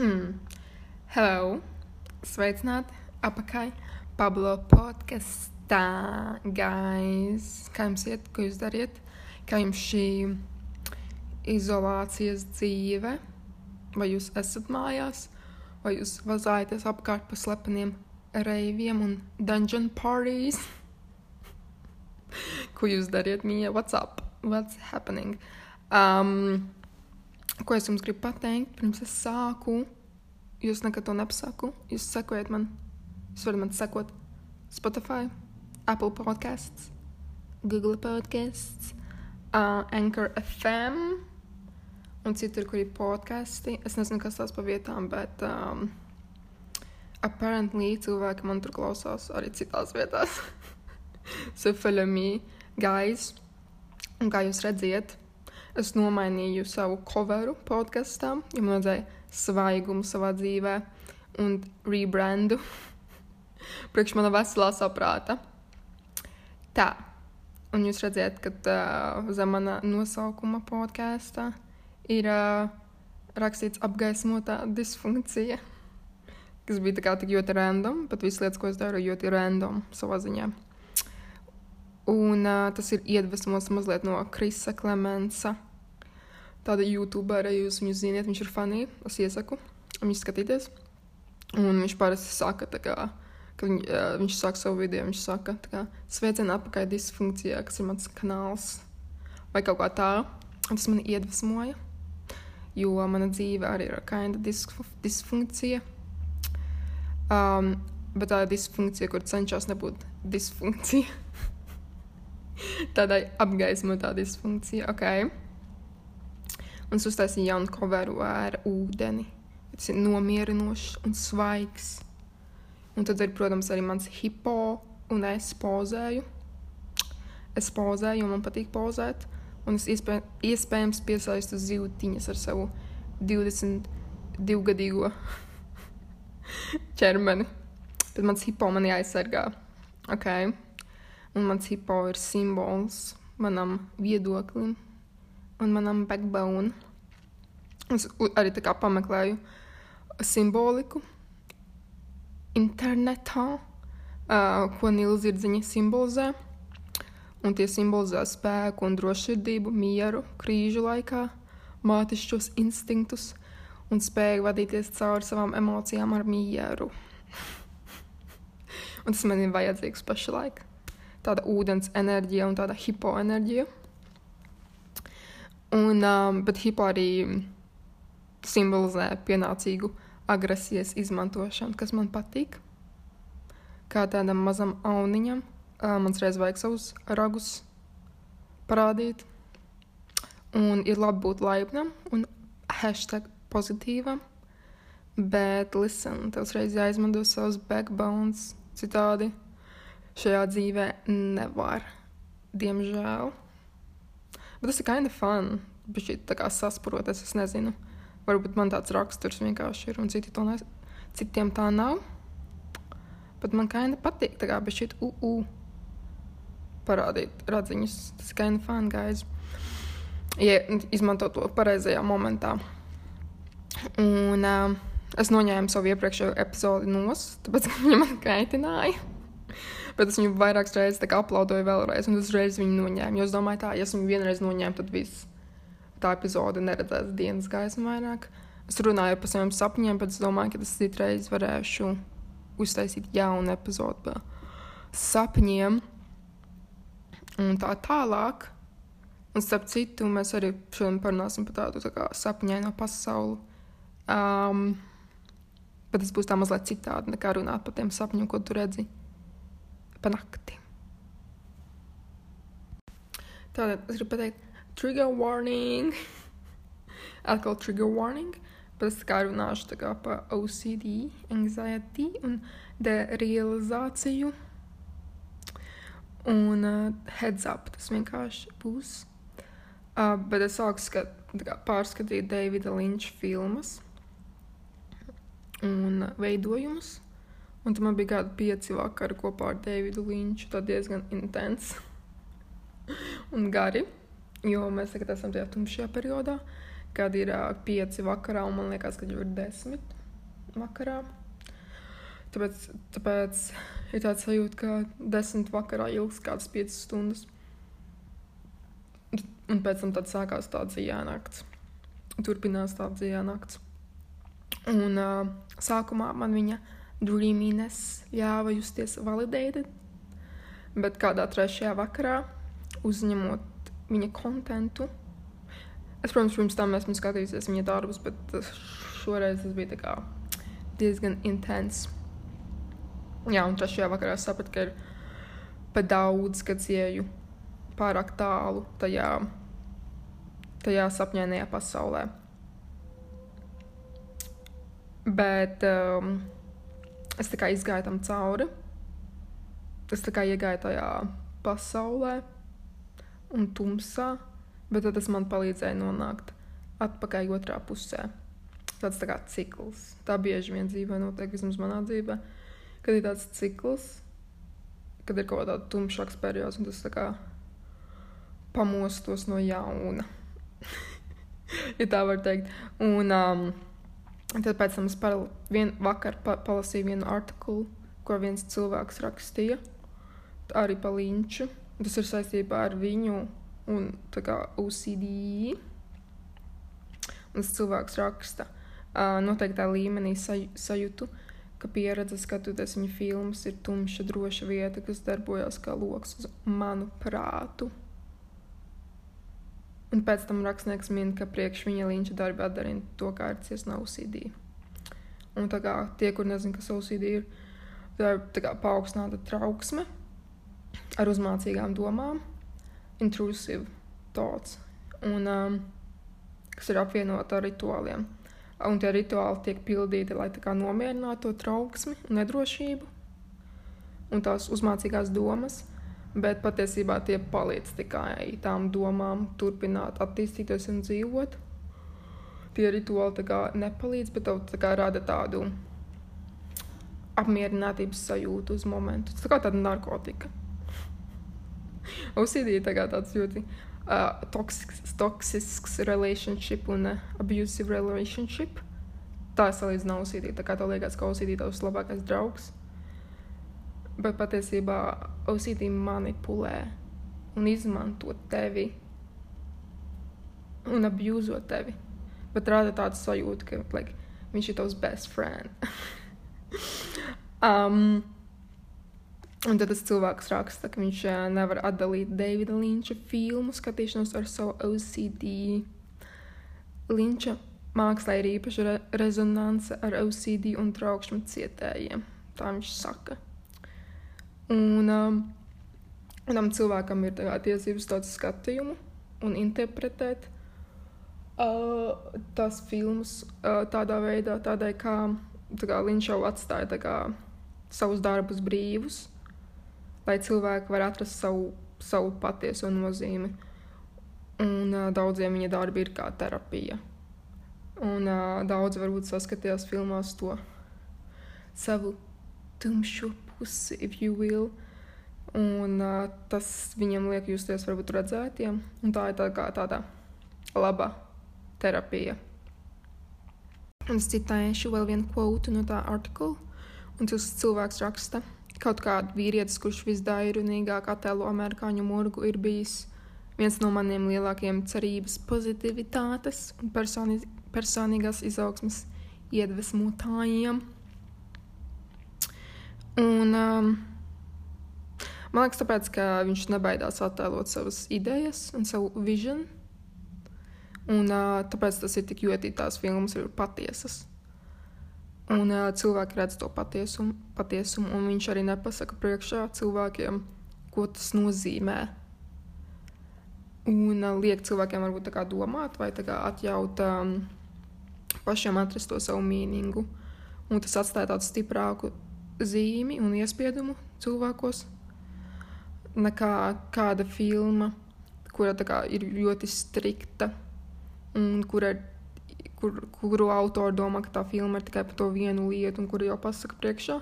Hello! Sveicināti apakaļ Pablo podkastā, guys! Kā jums iet, ko jūs dariet? Kā jums šī izolācijas dzīve? Vai jūs esat mājās? Vai jūs vazājaties apkārt pa slepeniem reiviem un dungeon parties? ko jūs dariet, mīļa? What's up? What's happening? Um, ko es jums gribu pateikt, pirms es sāku. Jūs nekad to nepasaku. Jūs sekojat man. Jūs varat man sekot Spotify, Apple Podcasts, Google Podcasts, uh, Anchor FM un citur, kur ir podkāsti. Es nezinu, kas tās pa vietām, bet um, apparently cilvēki man tur klausās arī citās vietās. so follow me, guys. Un kā jūs redzat, es nomainīju savu coveru podkastam, jo man vajadzēja svaigumu savā dzīvē un rebrandu priekš mana veselā saprāta. Tā, un jūs redzat, ka uh, zem mana nosaukuma podkāstā ir uh, rakstīts apgaismotā disfunkcija, kas bija tā kā tik ļoti random, bet visas lietas, ko es daru, ļoti random savā ziņā. Un uh, tas ir iedvesmots mazliet no Krisa Klemensa tāda YouTubere, jūs viņu zināt, viņš ir fani, es iesaku viņu skatīties. Un viņš parasti saka, kā, ka viņ, viņš saka savu video, viņš saka, ka sveicienu apakaļ disfunkcijā, kas ir mans kanāls, vai kaut kā tā. Tas man iedvesmoja, jo mana dzīve arī ir kaina disfunkcija. Um, bet tā ir disfunkcija, kur cenšas nebūt disfunkcija. Tādai apgaismotā disfunkcija, ok. Un es uztaisīju jaunu coveru ar ūdeni. Tas ir nomierinošs un svaigs. Un tad ir, protams, arī mans hipo un es pozēju. Es pozēju, jo man patīk pozēt. Un es iespēj, iespējams piesaistu zīltiņas ar savu 22-gadīgo ķermeni. Tad mans hipo man jāaizsargā. Okay. Un mans hipo ir simbols manam viedoklim, un manam backbone. Es arī tā kā pameklēju simboliku internetā, uh, ko nilzirdziņa simbolizē. Un tie simbolizē spēku un drošsirdību, mieru, krīžu laikā, mātišķos instinktus un spēju vadīties cauri savām emocijām ar mieru. un tas man ir vajadzīgs pašlaik. Tāda ūdens enerģija un tāda hipoenerģija. Un, um, bet hipo arī simbolizē pienācīgu agresijas izmantošanu, kas man patīk. Kā tādam mazam auniņam, uh, man reiz vajag savus ragus parādīt. Un ir labi būt laipnam un hashtag pozitīvam. Bet, listen, tev uzreiz jāizmanto savs backbones. Citādi šajā dzīvē nevar. Diemžēl. Bet tas ir kind of fun. Bet šī tā kā sasprotas, es nezinu. Varbūt man tāds raksturs vienkārši ir, un citi ne, citiem tā nav. Bet man kind of patīk tā kā bez šī uu parādīt radziņus. Tas ir kind of fun, guys. Ja izmanto to pareizajā momentā. Un uh, es noņēmu savu iepriekšējo epizodi nost, tāpēc, ka viņa man kaitināja. Bet es viņu vairākas reizes aplaudoju vēlreiz, un es reiz viņu noņēmu. Jo es domāju, tā, ja es viņu vienreiz noņēmu, tad viss tā epizode neredzēs dienas gaismu vairāk. Es runāju par saviem sapņiem, bet es domāju, ka es citreiz varēšu uztaisīt jaunu epizodi par sapņiem un tā tālāk. Un starp citu, mēs arī šodien parunāsim par tādu tā sapņaino pasauli. Um, bet tas būs tā mazliet citādi nekā runāt par tiem sapņiem, ko tu redzi pa nakti. Tātad es gribu pateikt, trigger warning. Atkal trigger warning. Bet es kā runāšu tā kā par OCD, anxiety un derealizāciju. Un uh, heads up, tas vienkārši būs. Uh, bet es sāku skat, kā, pārskatīt Davida Linča filmas un veidojumus. Un tam man bija kādi pieci vakari kopā ar Davidu Linču. Tā diezgan intensi un gari, jo mēs tagad esam tajā tumšajā periodā, kad ir uh, pieci vakarā, un man liekas, ka jau ir desmit vakarā. Tāpēc, tāpēc ir tāds sajūta, ka desmit vakarā ilgs kādas piecas stundas. Un pēc tam sākās tāds jānakts. Turpinās tāds jānakts. Un uh, sākumā man viņa dreaminess ļāva justies validēta, bet kādā trešajā vakarā, uzņemot viņa kontentu, es, protams, pirms tam esmu skatījusies viņa darbus, bet šoreiz tas bija kā diezgan intens. Jā, un trešajā vakarā sapratu, ka ir pa daudz, kad ieju pārāk tālu tajā, tajā sapņainajā pasaulē. Bet um, es tā kā izgāju tam cauri. Es tā kā iegāju tajā pasaulē un tumsā, bet tas man palīdzēja nonākt atpakaļ otrā pusē tāds tā kā cikls. Tā bieži vien dzīvē notiek, vismaz manā dzīvē, kad ir tāds cikls, kad ir kaut kāda tumšāks periods, un tas tā kā pamostos no jauna. ja tā var teikt. Un um, tad pēc tam es vien, vakar pa palasīju vienu artikulu, ko viens cilvēks rakstīja, arī pa līnču. Tas ir saistībā ar viņu un kā, OCD. Un tas cilvēks raksta, ka noteiktā līmenī saj sajūtu, ka pieredze skatoties viņa filmas ir tumša, droša vieta, kas darbojas kā lokus uz manu prātu. Un pēc tam rakstnieks min, ka priekš viņa līnča darbi atdarina to, kā ir cies no OCD. Un tā kā tie, kur nezina, kas OCD ir, tā ir tā kā paaugstināta trauksme ar uzmācīgām domām, intrusive thoughts, un um, kas ir apvienota ar rituāliem un tie rituāli tiek pildīti, lai nomierinātu to trauksmi un nedrošību un tās uzmācīgās domas. Bet patiesībā tie palīdz tikai tām domām, turpināt attīstīties un dzīvot. Tie rituāli nepalīdz, bet tev tā rada tādu apmierinātības sajūtu uz momentu. Tas tā kā tāda narkotika. OCD ir tā tāds ļoti uh, toksisks, toksisks relationship un uh, abusive relationship. Tā es salīdzinu OCD. Tā kā tev liekas, ka OCD ir tavs labākais draugs. Bet patiesībā OCD manipulē un izmanto tevi un abūzo tevi. Bet rada tādu sajūtu, ka like, viņš ir tavs best friend. um, Un tad tas cilvēks raksta, ka viņš nevar atdalīt Davida Linča filmu skatīšanos ar savu OCD. Linča mākslā ir īpaša re rezonance ar OCD un traukšņu cietējiem. Tā viņš saka. Un um, tam cilvēkam ir tā tiesības tādu skatījumu un interpretēt uh, tās filmas uh, tādā veidā, tādai kā, tā kā Linča jau atstāja kā, savus darbus brīvus lai cilvēki var atrast savu, savu patieso nozīmi. Un uh, daudziem viņa darbi ir kā terapija. Un uh, daudz varbūt saskatījās filmās to savu tumšo pusi, if you will. Un uh, tas viņam liek justies varbūt redzētiem. Un tā ir tā kā tāda laba terapija. Un es citēšu vēl vienu kvotu no tā artikula. Un tas cilvēks raksta, ka Kaut kāds vīrietis, kurš visdairunīgāk attēlo amerikāņu murgu, ir bijis viens no maniem lielākajiem cerības, pozitivitātes un personīgās izaugsmas iedvesmotājiem. Un, um, man liekas, tāpēc, ka viņš nebaidās attēlot savas idejas un savu vizionu. Un, uh, tāpēc tas ir tik jūtīgi, tās filmas ir patiesas. Un uh, cilvēki redz to patiesumu, patiesumu, un viņš arī nepasaka priekšā cilvēkiem, ko tas nozīmē. Un uh, liek cilvēkiem varbūt domāt, vai atļaut um, pašiem atrast to savu mīningu. Un tas atstāja tādu stiprāku zīmi un iespiedumu cilvēkos nekā kāda filma, kura kā, ir ļoti strikta un kura ir kur, kuru autori domā, ka tā filma ir tikai par to vienu lietu, un kuru jau pasaka priekšā,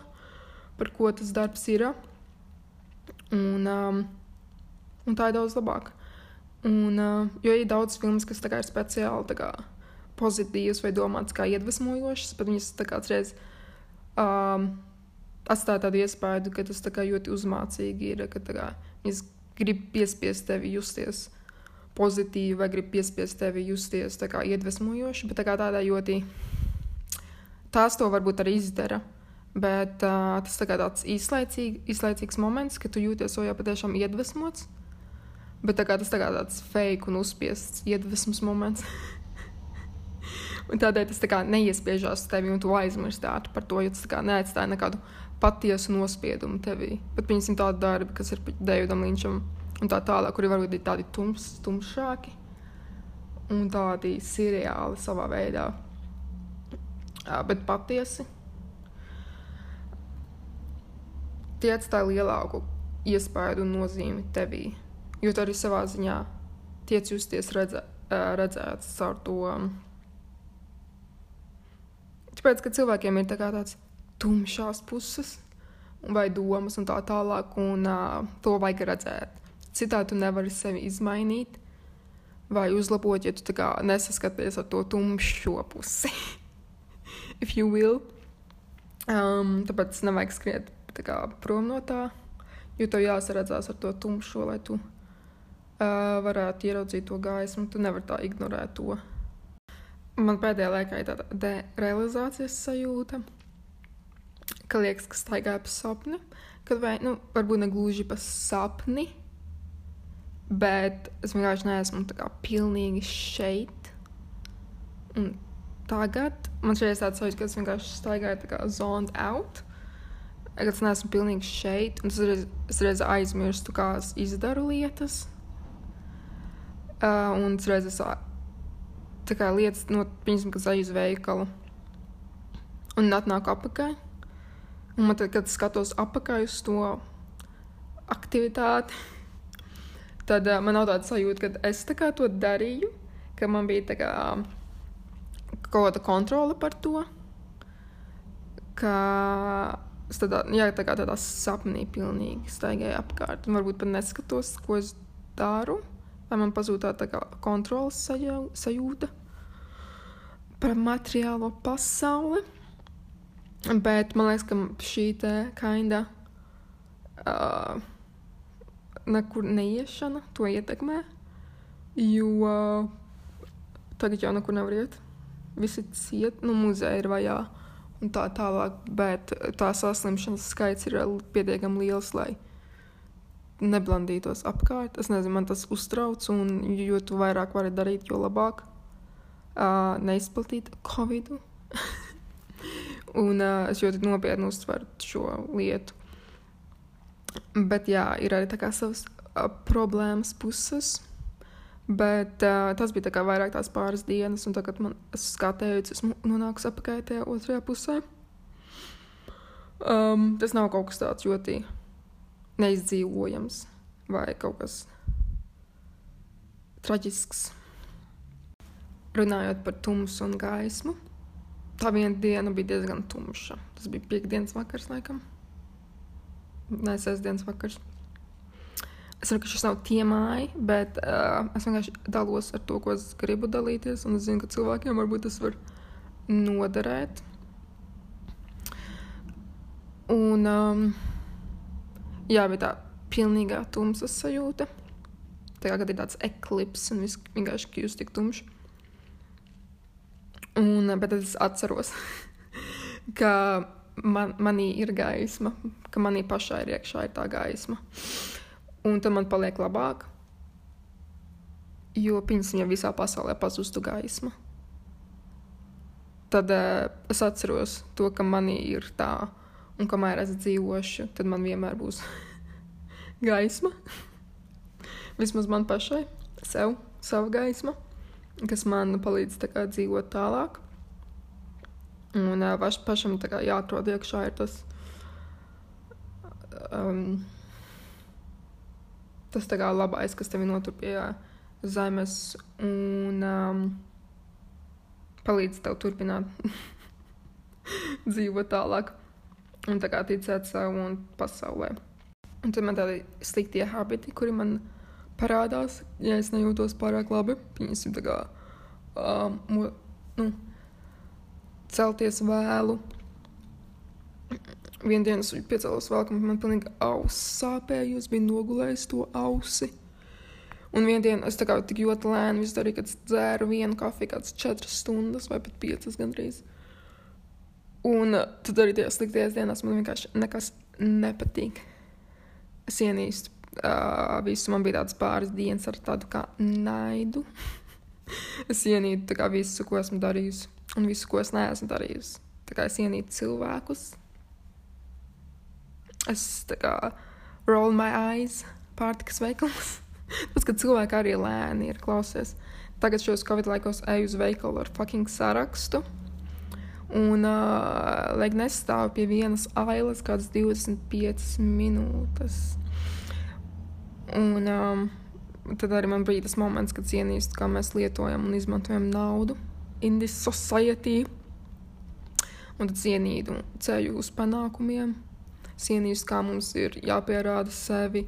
par ko tas darbs ir. Un, um, un tā ir daudz labāk. Un, uh, jo ir daudz filmas, kas ir speciāli kā, pozitīvas vai domātas kā iedvesmojošas, bet viņas tā kā reiz um, atstāja tādu iespēju, ka tas kā ļoti uzmācīgi ir, ka kā, viņas grib piespiest tevi justies pozitīvi vai grib piespiest tevi justies kā, iedvesmojoši, bet tā kā tādā ļoti tās to varbūt arī izdara. Bet uh, tas tā tāds īslaicīgi, īslaicīgs moments, kad tu jūties jau patiešām iedvesmots. Bet tā tas tā tāds fake un uzspiests iedvesmas moments. un tādēļ tas tā neiespiežās tevi, un tu aizmirsti par to, jo tas neatstāja nekādu patiesu nospiedumu tevī. Bet, piemēram, tādi darbi, kas ir Davidam Linčam un tā tālāk, kuri varbūt ir tādi tums, tumšāki un tādi seriāli savā veidā. Bet patiesi tie atstāja lielāku iespēju un nozīmi tevī jo tu arī savā ziņā tiec justies redzē, redzēts caur to. Tāpēc, ka cilvēkiem ir tā tāds tumšās puses vai domas un tā tālāk, un uh, to vajag redzēt. Citādi tu nevari sevi izmainīt vai uzlabot, ja tu nesaskaties ar to tumšo pusi. If you will. Um, tāpēc nevajag skriet kā, prom no tā, jo tev jāsaredzās ar to tumšo, lai tu uh, varētu ieraudzīt to gaismu. Tu nevari tā ignorēt to. Man pēdējā laikā ir tāda derealizācijas sajūta, ka liekas, ka staigāju pa sapni. Kad vai, nu, varbūt ne gluži pa sapni, bet es vienkārši neesmu tā kā pilnīgi šeit. Un tagad man šeit ir tāds sajūta, ka es vienkārši staigāju tā kā zoned out. Kad es neesmu pilnīgi šeit, un es reiz, es reiz aizmirstu, kā es izdaru lietas. Uh, un es reizes tā kā lietas, no, piemēram, kad eju uz veikalu un atnāku apakaļ. Un man tad, kad skatos apakaļ uz to aktivitāti, tad uh, man nav tāda sajūta, ka es kā, to darīju, ka man bija kā, kaut kāda kontrole par to. Ka es tādā, jā, tā kā tādā sapnī pilnīgi staigāju apkārt un varbūt pat neskatos, ko es daru lai man pazūd tā, tā kā kontrolas sajūta par materiālo pasauli. Bet man liekas, ka šī te kinda uh, nekur neiešana to ietekmē, jo uh, tagad jau nekur nevar iet. Visi ciet, nu, muzeja ir vajā un tā tālāk, bet tā saslimšanas skaits ir pietiekami liels, lai neblandītos apkārt. Es nezinu, man tas uztrauc, un jo tu vairāk vari darīt, jo labāk uh, neizplatīt covid. un uh, es ļoti nopietni uztveru šo lietu. Bet jā, ir arī savas uh, problēmas puses. Bet uh, tas bija tā vairāk tās pāris dienas, un tagad man, es kā teicu, esmu nonākusi apakaļ tajā otrajā pusē. Um, tas nav kaut kas tāds ļoti neizdzīvojams vai kaut kas traģisks. Runājot par tumsu un gaismu, tā viena diena bija diezgan tumša. Tas bija piekdienas vakars, laikam. Nē, sestdienas vakars. Es saprotu, ka šis nav tiemāji, bet uh, es vienkārši dalos ar to, ko es gribu dalīties. Un es zinu, ka cilvēkiem varbūt tas var noderēt. Un um, jā, bija tā pilnīgā tumsas sajūta. Tā kā ir tāds eklips un viss vienkārši kļūst tik tumšs. Un, bet es atceros, ka man, manī ir gaisma, ka manī pašai ir iekšā ir tā gaisma. Un tad man paliek labāk, jo tam visā pasaulē pazustu gaisma. Tad uh, es atceros to, ka manī ir tā, un kamēr es dzīvošu, tad man vienmēr būs gaisma. Vismaz man pašai, sev, sava gaisma, kas man palīdz kā, dzīvot tālāk. Un paš, pašam kā, jāatrod iekšā ir tas, um, tas kā, labais, kas tevi notur pie zemes un um, palīdz tev turpināt dzīvot tālāk un tā kā ticēt sev un pasaulē. Un tad man tādi sliktie habiti, kuri man parādās, ja es nejūtos pārāk labi. Piemēram, tā kā um, nu, celties vēlu. Vienu dienu es piecēlos vēl, ka man pilnīgi auss sāpēja, jo es biju nogulējis to ausi. Un vienā dienā es tā kā tik ļoti lēni darīju, kad dzēru vienu kafiju, kādas četras stundas vai pat piecas gandrīz. Un uh, tad arī tajās sliktajās dienās man vienkārši nekas nepatīk. Es ienīstu uh, visu, man bija tāds pāris dienas ar tādu kā naidu. es ienīstu kā, visu, ko esmu darījusi, un visu, ko es neesmu darījusi. Tā kā es ienīstu cilvēkus. Es tā kā roll my eyes, pārtikas veikals. Tas, ka cilvēki arī lēni ir klausies. Tagad šos covid laikos eju uz veikalu ar fucking sarakstu. Un, uh, lai nestāv pie vienas ailes, kādas 25 minūtes. Un um, tad arī man bija tas moments, kad cienīstu, kā mēs lietojam un izmantojam naudu in this society. Un tad cienītu ceļu uz panākumiem, cienīstu, kā mums ir jāpierāda sevi.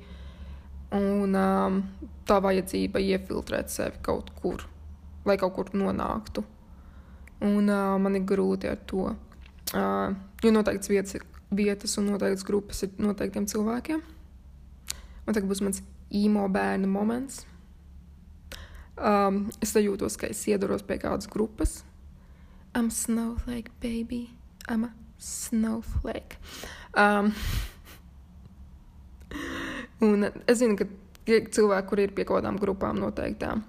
Un um, tā vajadzība iefiltrēt sevi kaut kur, lai kaut kur nonāktu. Un uh, man ir grūti ar to. Uh, jo noteikts vietas, vietas un noteikts grupas ir noteiktiem cilvēkiem. Un tagad būs mans īmo bērnu moments. Um, es jūtos, ka es iedaros pie kādas grupas. I'm snowflake, baby. I'm a snowflake. Um, un es zinu, ka ir cilvēki, kur ir pie kaut kādām grupām noteiktām,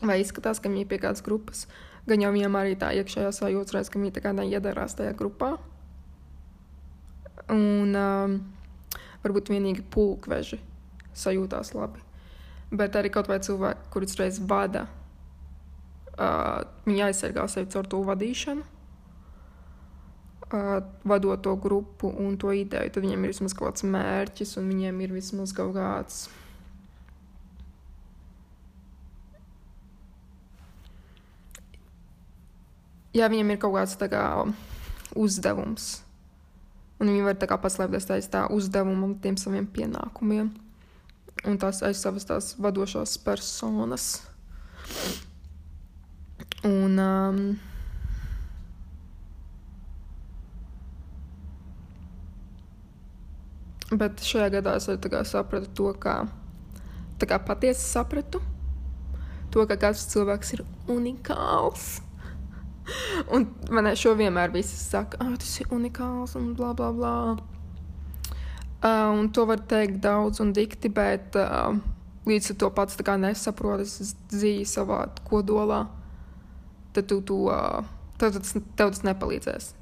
vai izskatās, ka viņi ir pie kādas grupas, gan jau viņiem arī tā iekšējā sajūta, reiz, ka viņi tā kā neiedarās tajā grupā. Un um, varbūt vienīgi pulkveži sajūtās labi bet arī kaut vai cilvēki, kurus reiz vada, uh, viņi aizsargā sevi caur to vadīšanu, uh, vadot to grupu un to ideju. Tad viņiem ir vismaz kaut kāds mērķis, un viņiem ir vismaz kaut kāds. Jā, viņiem ir kaut kāds kā, uzdevums, un viņi var paslēpties aiz tā uzdevuma un tiem saviem pienākumiem un tās aiz savas tās vadošās personas. Un, um, bet šajā gadā es arī sapratu to, kā, kā patiesi sapratu to, ka katrs cilvēks ir unikāls. Un man šo vienmēr visi saka, ah, tas ir unikāls un bla bla bla. Uh, un to var teikt daudz un dikti, bet uh, līdz ar to pats nesaproti, es dzīvoju savā kodolā, tad tu to, uh, tev, tas, tev tas nepalīdzēs.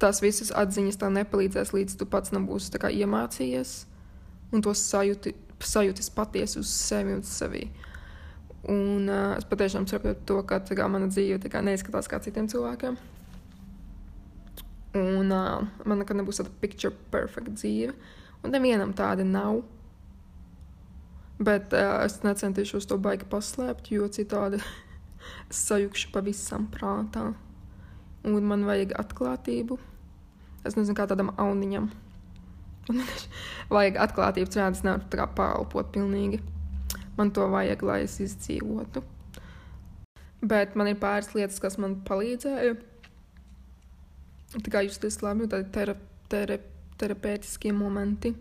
Tās visas atziņas tev nepalīdzēs, līdz tu pats nebūsi iemācījies un to sajūti, sajūtis patiesi uz sevi un sevi. Un uh, es patiešām saprotu to, ka kā, mana dzīve kā, neizskatās kā citiem cilvēkiem. Un uh, man nekad nebūs tāda picture perfect dzīve. Un nevienam tāda nav. Bet uh, es necentīšos to baigi paslēpt, jo citādi es sajukšu pavisam prātā. Un man vajag atklātību. Es nezinu, kā tādam auniņam. vajag atklātību, citādi es nevaru tā kā pārelpot pilnīgi. Man to vajag, lai es izdzīvotu. Bet man ir pāris lietas, kas man palīdzēja tā kā justies labi, tādi tera, tera, terapeitiskie momenti.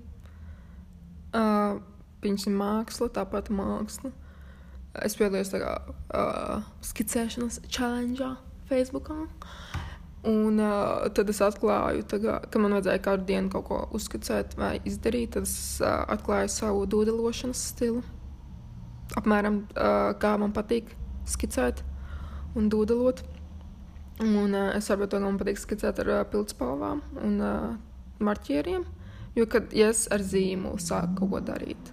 Uh, Viņš ir māksla, tāpat māksla. Es piedalījos tajā uh, skicēšanas challenge Facebookā. Un uh, tad es atklāju, tagad, ka man vajadzēja katru dienu kaut ko uzskicēt vai izdarīt. Tad es uh, atklāju savu dūdelošanas stilu. Apmēram uh, kā man patīk skicēt un dūdelot. Un uh, es saprotu, ka man patīk skicēt ar uh, pildspalvām un uh, marķieriem. Jo, kad ja es ar zīmolu sāku kaut ko darīt,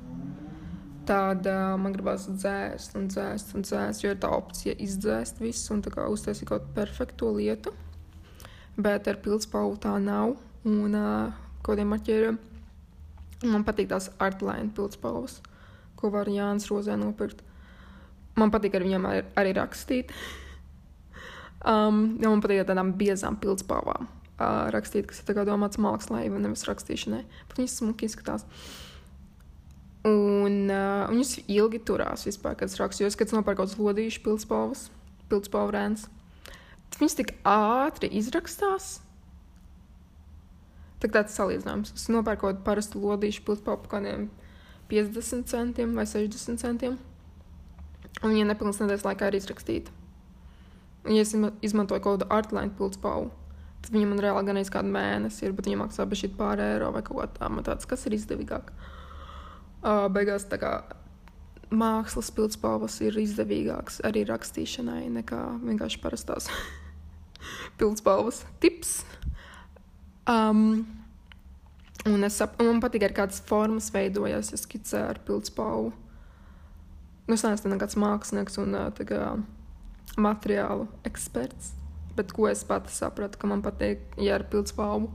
tad uh, man gribās dzēst un dzēst un dzēst, jo ir tā opcija izdzēst visu un uztaisīt kaut kādu perfektu lietu. Bet ar pildspalvu tā nav. Un uh, kādiem marķieriem man patīk tās artline pildspalvas, ko var Jānis Rozē nopirkt. Man patīk ar viņiem arī, arī rakstīt. Um, jo man patīk tādām biezām pildspalvām uh, rakstīt, kas ir domāts mākslā, vai nevis rakstīšanai. Bet viņas smuki izskatās. Un uh, viņas ilgi turās vispār, kad es rakstu. Jo es, kad nopērku kaut kādas lodīšu pildspalvas, pildspalvu rēns, viņas tik ātri izrakstās. Tā tāds salīdzinājums. Es nopērku kaut kādu parastu lodīšu pilspāpu par kādiem 50 centiem vai 60 centiem. Un viņa nepilnas nedēļas laikā ir izrakstīta. Ja es izmantoju kaut kādu artline pilspāpu, tad viņa man reāli gan aiz kādu mēnesi ir, bet viņa maksā bešķīt pār eiro vai kaut kā tā. Man tāds, kas ir izdevīgāk. Uh, beigās tā kā mākslas pildspalvas ir izdevīgākas arī rakstīšanai nekā vienkārši parastās pildspalvas tips. Um, un, es, un man patīk, ka kādas formas veidojas, ja skicē ar pildspalvu. Nu, es neesmu nekāds mākslinieks un kā, materiālu eksperts, bet ko es pati sapratu, ka man patīk, ja ar pildspalvu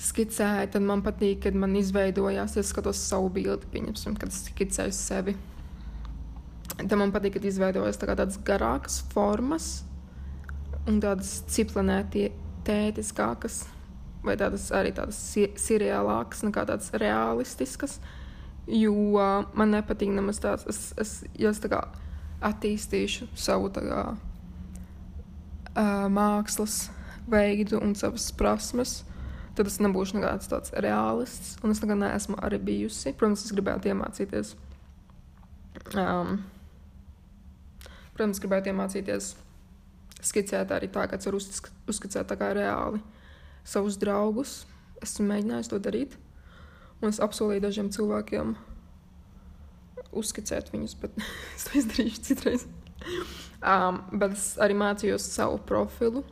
skicēju, tad man patīk, kad man izveidojās, es skatos savu bildi, pieņemsim, kad es skicēju sevi. Tad man patīk, kad izveidojas tā tādas garākas formas un tādas ciplanētiskākas, vai tādas arī tādas seriālākas, nekā tādas realistiskas. Jo man nepatīk nemaz tāds, es, es, ja es tā kā attīstīšu savu kā, mākslas veidu un savas prasmes, tad es nebūšu nekāds tāds realists. Un es nekad neesmu arī bijusi. Protams, es gribētu iemācīties. Um, protams, gribētu iemācīties skicēt arī tā, kāds var uzskicēt tā kā reāli savus draugus. Esmu mēģinājis to darīt. Un es apsolīju dažiem cilvēkiem uzskicēt viņus, bet es to izdarīšu citreiz. Um, bet es arī mācījos savu profilu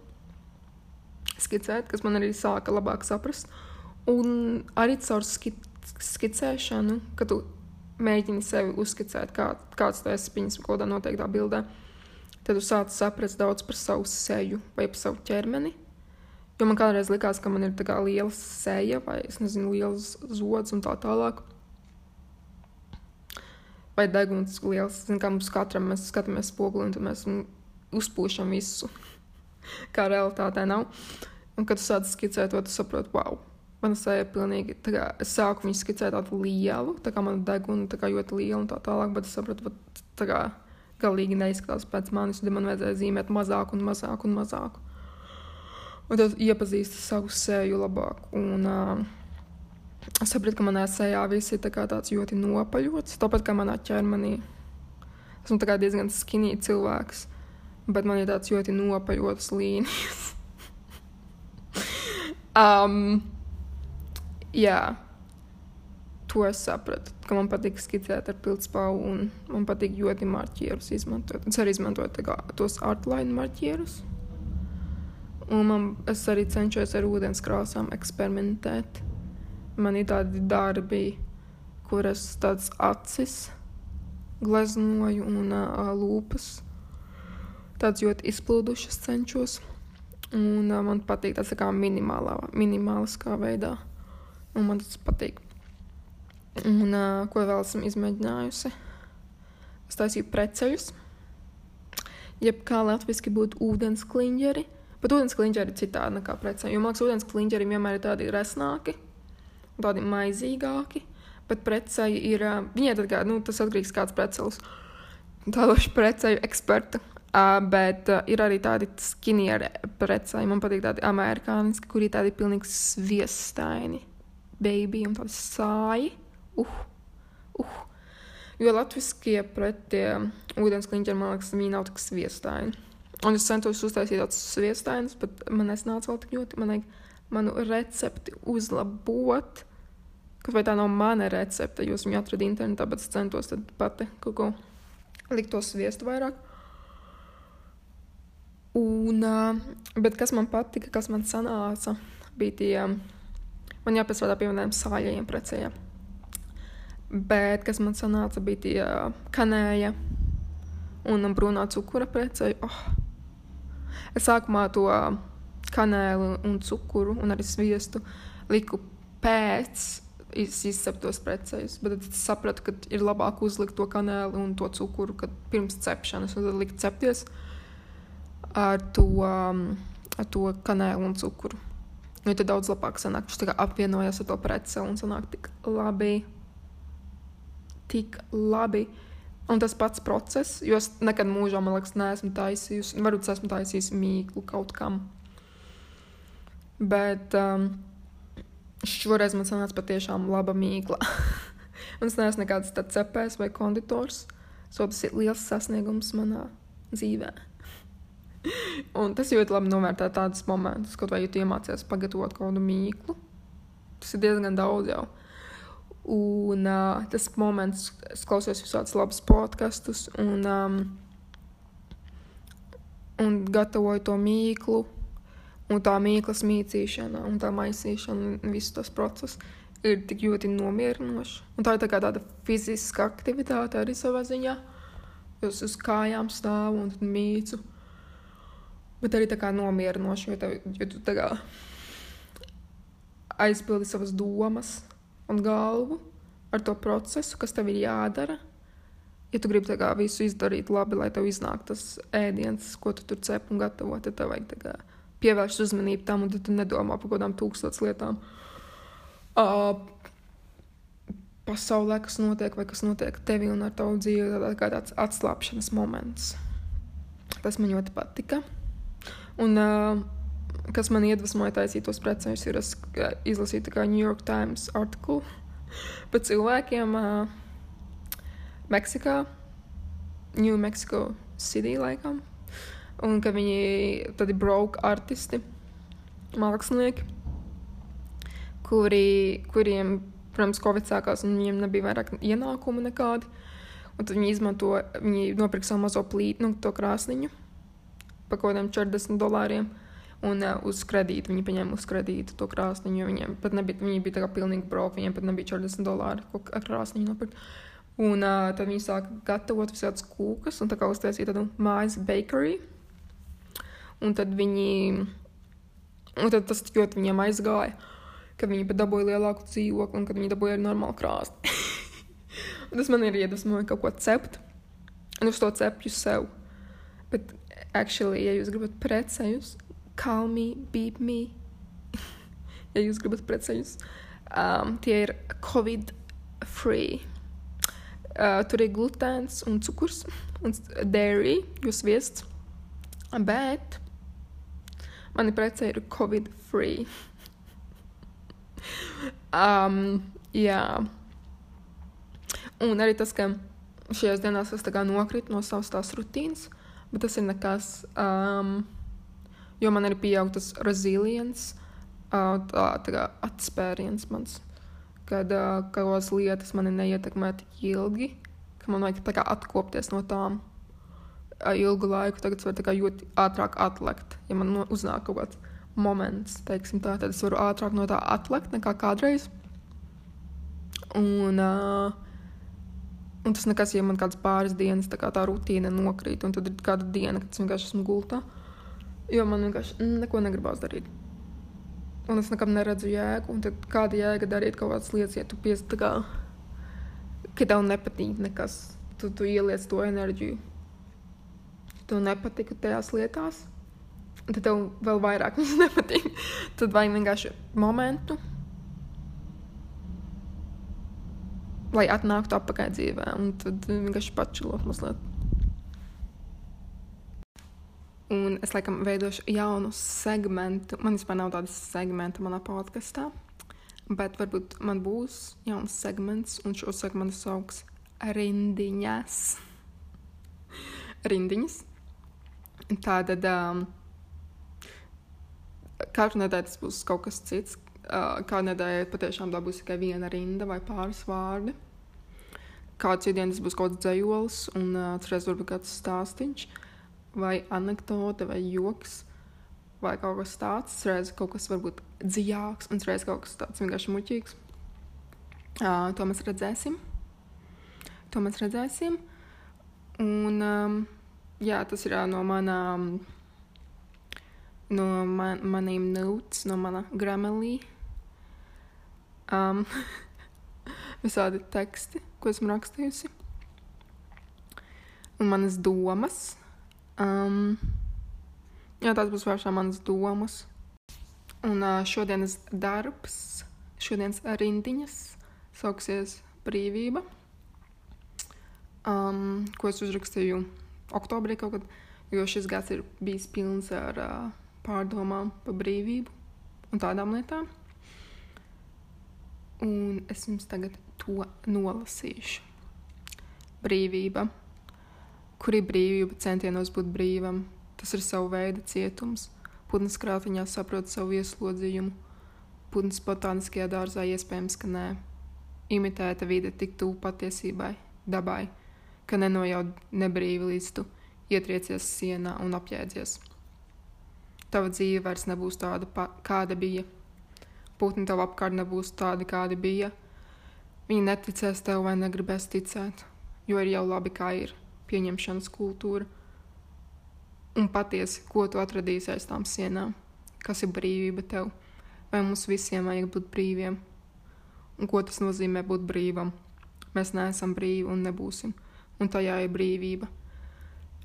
skicēt, kas man arī sāka labāk saprast. Un arī caur ski skicēšanu, kad tu mēģini sevi uzskicēt, kā, kāds tu esi viņas kaut kādā noteiktā bildē, tad tu sāc saprast daudz par savu seju vai par savu ķermeni. Jo man kādreiz likās, ka man ir tā kā liela seja vai, es nezinu, liels zods un tā tālāk. Vai deguns liels, zin, kā mums katram mēs skatāmies spoguli un mēs uzpūšam visu, kā realitātē nav. Un, kad tu sāc skicēt to, tu saproti, wow, man seja pilnīgi, tā kā es sāku viņu skicēt tādu lielu, tā kā man deguna tā kā ļoti liela un tā tālāk, bet es sapratu, ka tā kā galīgi neizskatās pēc manis, tad man vajadzēja zīmēt mazāk un mazāk un mazāk. Un tad iepazīst savu seju labāk. Un, uh, es sapratu, ka manā sejā viss ir tā tāds ļoti nopaļots, tāpat kā manā ķermenī. Esmu diezgan skinīgs cilvēks, bet man ir tāds ļoti nopaļots līnijas. Um, jā, to es sapratu, ka man patīk skicēt ar pildspāvu, un man patīk ļoti marķierus izmantot. Es arī izmantoju kā, tos artline marķierus. Un man, es arī cenšos ar ūdens krāsām eksperimentēt. Man ir tādi darbi, kuras tādas acis gleznoju un uh, lūpas. Tādas ļoti izplūdušas cenšos. Un uh, man patīk tas tā kā minimālā, minimāliskā veidā. Un man tas patīk. Un uh, ko vēl esmu izmēģinājusi? Es taisīju preceļus. Jeb kā latviešu būtu ūdens kliņģeri. Bet ūdens kliņģeri ir citādi nekā precēji. Jo mākslinieks ūdens kliņģeri vienmēr ir tādi resnāki, tādi maizīgāki. Bet precēji ir. Viņai tad kā, nu, tas atkarīgs kāds precelis. Tādoši precēju eksperta Uh, bet uh, ir arī tādi skinieri precēji. Man patīk tādi amerikāniski, kuri ir tādi pilnīgi sviestaini, baby un tādi sāji. Uh, uh. Jo latviskie pretie ūdens kliņķi, man liekas, viņi nav tik sviestaini. Un es centos uztaisīt tādus sviestainus, bet man nesnāca vēl tik ļoti. Man vajag manu recepti uzlabot. Kaut vai tā nav mana recepte, jo es viņu atradu internetā, bet es centos pati kaut ko likt to sviestu vairāk. Un, bet kas man patika, kas man sanāca, bija tie, man jāpiestrādā pie vieniem sāļajiem precējiem. Bet kas man sanāca, bija tie kanēja un brūnā cukura precēji. Oh. Es sākumā to kanēlu un cukuru un arī sviestu liku pēc izceptos precējus, bet tad es sapratu, ka ir labāk uzlikt to kanēlu un to cukuru pirms cepšanas un tad likt cepties. Ar to, um, ar to kanēlu un cukuru. Jo tad daudz labāk sanāk, viņš tā kā apvienojas ar to preceli un sanāk tik labi. Tik labi. Un tas pats process, jo es nekad mūžā, man liekas, neesmu taisījusi. Varbūt es esmu taisījusi mīklu kaut kam. Bet um, šoreiz man sanāca patiešām laba mīkla. un es neesmu nekāds tāds cepējs vai konditors. So tas ir liels sasniegums manā dzīvē. un tas ļoti labi novērtē tādus momentus, kaut vai ja tu iemācies pagatavot kaut kādu mīklu. Tas ir diezgan daudz jau. Un uh, tas moments, es klausos visādus labus podkastus un, um, un gatavoju to mīklu. Un tā mīklas mītīšana un tā maisīšana un viss tas process ir tik ļoti nomierinoši. Un tā ir tā kā tāda fiziska aktivitāte arī savā ziņā. Es uz kājām stāvu un mīcu. Bet arī tā kā nomierinoši, jo, tev, jo tu tā kā aizpildi savas domas un galvu ar to procesu, kas tev ir jādara. Ja tu gribi visu izdarīt labi, lai tev iznāk tas ēdiens, ko tu tur cep un gatavo, tad tev vajag kā, pievērst uzmanību tam, un tu nedomā par kaut kādām tūkstošiem lietām. Uh, pasaulē, kas notiek, vai kas notiek tevī un ar tavu dzīvi, tā kā tāds atslābšanas moments. Tas man ļoti patika. Un, uh, kas man iedvesmoja taisīt tos precējumus, ir es izlasīju New York Times artiklu par cilvēkiem uh, Meksikā, New Mexico City laikam. Un ka viņi tad ir broke artisti, mākslinieki, kuri, kuriem, protams, Covid sākās un viņiem nebija vairāk ienākumu nekādi. Un tad viņi izmanto, viņi nopirka savu mazo plītu, nu, to krāsniņu par kaut kādiem 40 dolāriem. Un uh, uz kredītu viņi paņēma uz kredītu to krāsniņu, jo viņiem pat nebija, viņi bija tā kā pilnīgi broke, viņiem pat nebija 40 dolāri, ko krāsniņu nopirkt. Un uh, tad viņi sāka gatavot visādas kūkas un tā kā uztaisīja tādu mājas bakery. Un tad viņi, un tad tas ļoti viņiem aizgāja, kad viņi pat dabūja lielāku dzīvokli un kad viņi dabūja arī normālu krāstu. tas man ir iedvesmoja kaut ko cept, un uz to cepju sev. Bet, actually, ja jūs gribat precējus, call me, beep me. ja jūs gribat precēļus, um, tie ir Covid free. Uh, tur ir glutēns un cukurs un dairy, jūs viests. Bet mani precē ir Covid free. um, jā. Un arī tas, ka šajās dienās es nokritu no savas tās rutīnas, bet tas ir nekas. Um, jo man ir pieaugtas resilience, tā, tā kā atspēriens mans, kad kaut kādas lietas mani neietekmē tik ilgi, ka man vajag kā, atkopties no tām ilgu laiku. Tagad es varu ļoti ātrāk atlekt, ja man no, uznāk kaut kāds moments, teiksim tā, tad es varu ātrāk no tā atlekt nekā kādreiz. Un, uh, un tas nekas, ja man kādas pāris dienas tā, tā rutīna nokrīt, un tad ir kāda diena, kad es vienkārši esmu gultā. Jo man vienkārši neko negribās darīt. Un es nekam neredzu jēgu. Un tad kāda jēga darīt kaut kādas lietas, ja tu piesi tā kā, ka tev nepatīk nekas. Tu, tu ieliec to enerģiju. Tu nepatika tajās lietās. Tad tev vēl vairāk viņas nepatīk. Tad vajag vienkārši momentu, lai atnāktu atpakaļ dzīvē. Un tad vienkārši pačilot mazliet. Un es laikam veidošu jaunu segmentu. Man vispār nav tādas segmenta manā podkastā, bet varbūt man būs jauns segments, un šo segmentu sauks rindiņas. Rindiņas. Tātad um, katru nedēļu tas būs kaut kas cits. Uh, kādu nedēļu patiešām tā būs tikai viena rinda vai pāris vārdi. Kādu citu dienu tas būs kaut kāds dzējolis, un uh, citreiz varbūt kāds stāstīns. Vai anekdote, vai joks, vai kaut kas tāds. Reizē kaut kas varbūt dziļāks, un reizē kaut kas tāds vienkārši muļķīgs. Uh, to mēs redzēsim. To mēs redzēsim. Un, um, jā, tas ir no manām, no man, maniem notes, no mana gramelī. Um, visādi teksti, ko esmu rakstījusi. Un manas domas Um, jā, tās būs vēršā manas domas. Un uh, šodienas darbs, šodienas rindiņas sauksies brīvība. um, ko es uzrakstīju oktobrī kaut kad, jo šis gads ir bijis pilns ar uh, pārdomām par brīvību un tādām lietām. Un es jums tagad to nolasīšu. Brīvība. Kur ir brīvība centienos būt brīvam? Tas ir savu veidu cietums. Putns krātiņā saprot savu ieslodzījumu. Putns botāniskajā dārzā iespējams, ka nē. Imitēta vide tik tuvu patiesībai, dabai, ka nenojaud nebrīvi līdz tu ietriecies sienā un apjēdzies. Tava dzīve vairs nebūs tāda, kāda bija. Putni tev apkārt nebūs tādi, kādi bija. Viņi neticēs tev vai negribēs ticēt, jo ir jau labi, kā ir pieņemšanas kultūra. Un patiesi, ko tu atradīsi aiz tām sienām? Kas ir brīvība tev? Vai mums visiem vajag būt brīviem? Un ko tas nozīmē būt brīvam? Mēs neesam brīvi un nebūsim, un tajā ir brīvība.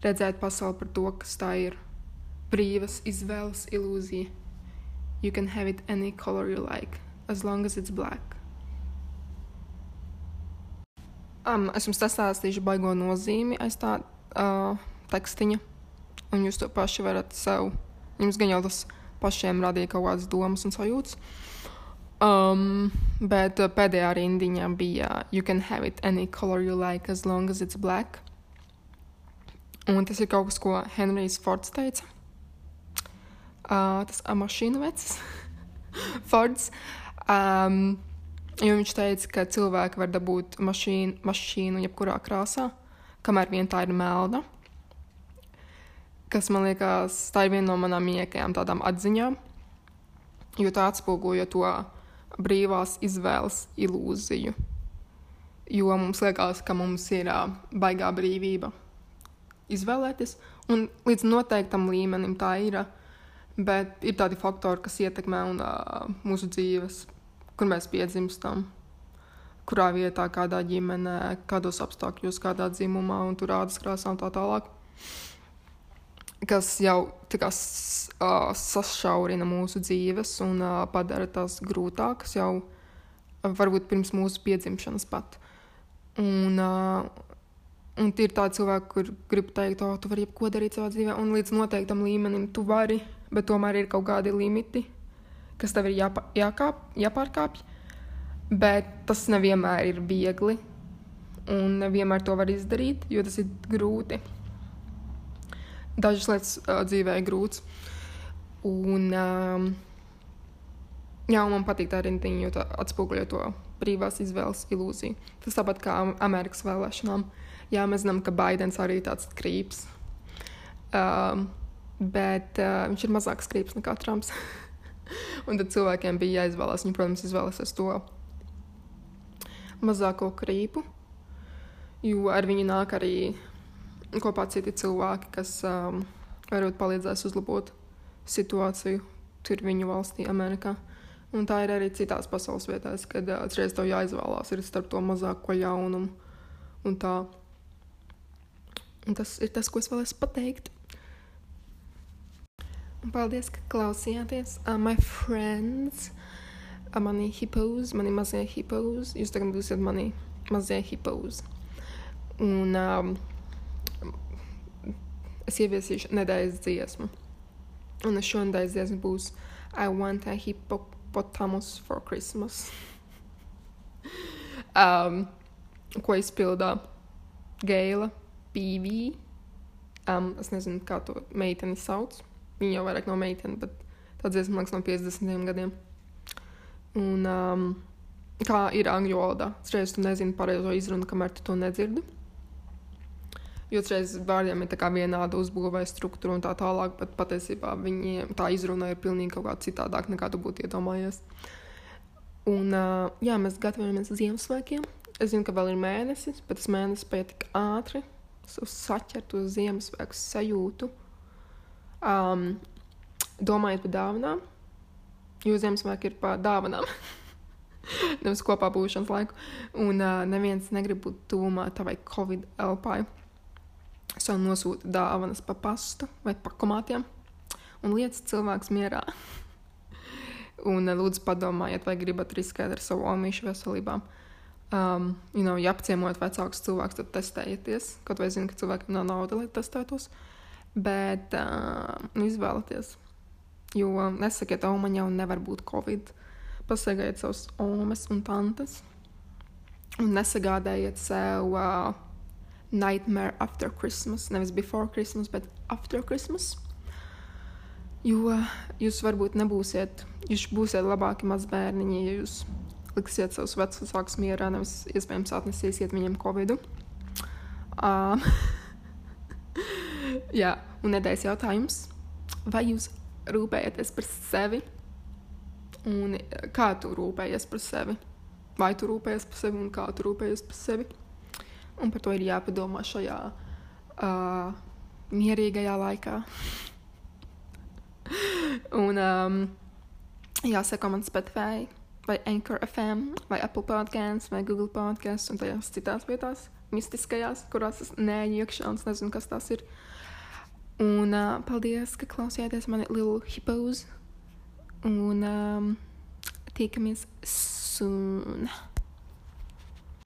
Redzēt pasauli par to, kas tā ir brīvas izvēles ilūzija. You can have it any color you like, as long as it's black. Um, es jums stāstīšu baigo nozīmi aiz tā uh, tekstiņa, un jūs to paši varat sev. Jums gan jau tas pašiem radīja kaut kādas domas un sajūtas. Um, bet uh, pēdējā rindiņā bija You can have it any color you like as long as it's black. Un tas ir kaut kas, ko Henrijs Fords teica. Uh, tas ir mašīnu vecs, Fords. Um, jo viņš teica, ka cilvēki var dabūt mašīnu, mašīnu jebkurā krāsā, kamēr vien tā ir melna. Kas man liekas, tā ir viena no manām mīļākajām tādām atziņām, jo tā atspoguļo to brīvās izvēles ilūziju. Jo mums liekas, ka mums ir uh, baigā brīvība izvēlēties, un līdz noteiktam līmenim tā ir. Bet ir tādi faktori, kas ietekmē un, uh, mūsu dzīves, kur mēs piedzimstam, kurā vietā, kādā ģimenē, kādos apstākļos, kādā dzimumā un tur ādas krāsā un tā tālāk. Kas jau kā, uh, sašaurina mūsu dzīves un uh, padara tās grūtākas jau varbūt pirms mūsu piedzimšanas pat. Un, uh, Un ir tādi cilvēki, kur grib teikt, oh, tu vari jebko darīt savā dzīvē, un līdz noteiktam līmenim tu vari bet tomēr ir kaut kādi limiti, kas tev ir jāpa, jākāp, jāpārkāpj. Bet tas nevienmēr ir viegli, un nevienmēr to var izdarīt, jo tas ir grūti. Dažas lietas uh, dzīvē ir grūtas. Un, um, jā, un man patīk tā rindiņa, jo tā atspoguļo to brīvās izvēles ilūziju. Tas tāpat kā Amerikas vēlēšanām. Jā, mēs zinām, ka Baidens arī ir tāds krīps. Um, bet uh, viņš ir mazāk skrips nekā Trumps. un tad cilvēkiem bija jāizvēlās. Viņi, protams, izvēlēsies to mazāko krīpu, jo ar viņu nāk arī kopā citi cilvēki, kas um, varbūt palīdzēs uzlabot situāciju tur viņu valstī, Amerikā. Un tā ir arī citās pasaules vietās, kad uh, atceries tev jāizvēlās starp to mazāko ļaunumu un tā. Un tas ir tas, ko es vēlēs pateikt. Paldies, ka klausījāties. Uh, my friends, uh, mani hippos, mani mazie hippos. Jūs tagad būsiet mani mazie hippos. Un um, es ieviesīšu nedēļas dziesmu. Un šo nedēļas dziesmu būs I want a hippopotamus for Christmas. um, ko izpildā Geila Pīvī. Um, es nezinu, kā to meiteni sauc. Viņa jau vairāk nav meitene, bet tā dziesma, man liekas, no 50 gadiem. Un, um, kā ir angļu valodā, reizes tu nezini pareizo izrunu, kamēr tu to nedzirdi. Jo reizes vārdiem ir vienāda uzbūve, struktūra un tā tālāk, bet patiesībā viņi tā izruna ir pilnīgi kaut kā citādāk nekā tu būtu iedomājies. Un, uh, jā, mēs gatavojamies Ziemassvētkiem. Es zinu, ka vēl ir mēnesis, bet tas mēnesis paiet tik ātri. Es saķeru to Ziemassvētku sajūtu. Um, domājot par dāvanām, jo Ziemassvētki ir par dāvanām. Nevis kopā būšanas laiku. Un uh, neviens negrib būt tuvumā tavai Covid elpai. Es jau nosūtu dāvanas pa pastu vai pakomātiem un lietas cilvēks mierā. un uh, lūdzu padomājiet, vai gribat riskēt ar savu omīšu veselībām. Um, you know, ja apciemojat vecākus cilvēkus, tad testējieties. Kaut vai zinu, ka cilvēkiem nav nauda, lai testētos. Bet uh, izvēlieties. Jo nesakiet, oh, man jau nevar būt covid. Pasagaidiet savus omas un tantes. Un nesagādājiet sev uh, nightmare after Christmas. Nevis before Christmas, bet after Christmas. Jo jūs varbūt nebūsiet, jūs būsiet labāki mazbērniņi, ja jūs liksiet savus vecākus mierā, nevis iespējams atnesīsiet viņiem covid. Um, jā, un nedēļas jautājums. Vai jūs rūpējaties par sevi? Un kā tu rūpējies par sevi? Vai tu rūpējies par sevi un kā tu rūpējies par sevi? Un par to ir jāpadomā šajā uh, mierīgajā laikā. Un um, jāsaka man Spotify, vai Anchor FM, vai Apple Podcasts, vai Google Podcasts, un tajās citās vietās, mistiskajās, kurās es neeju iekšā un nezinu, kas tas ir. Un uh, paldies, ka klausījāties mani Little Hippos. Un um, tiekamies soon.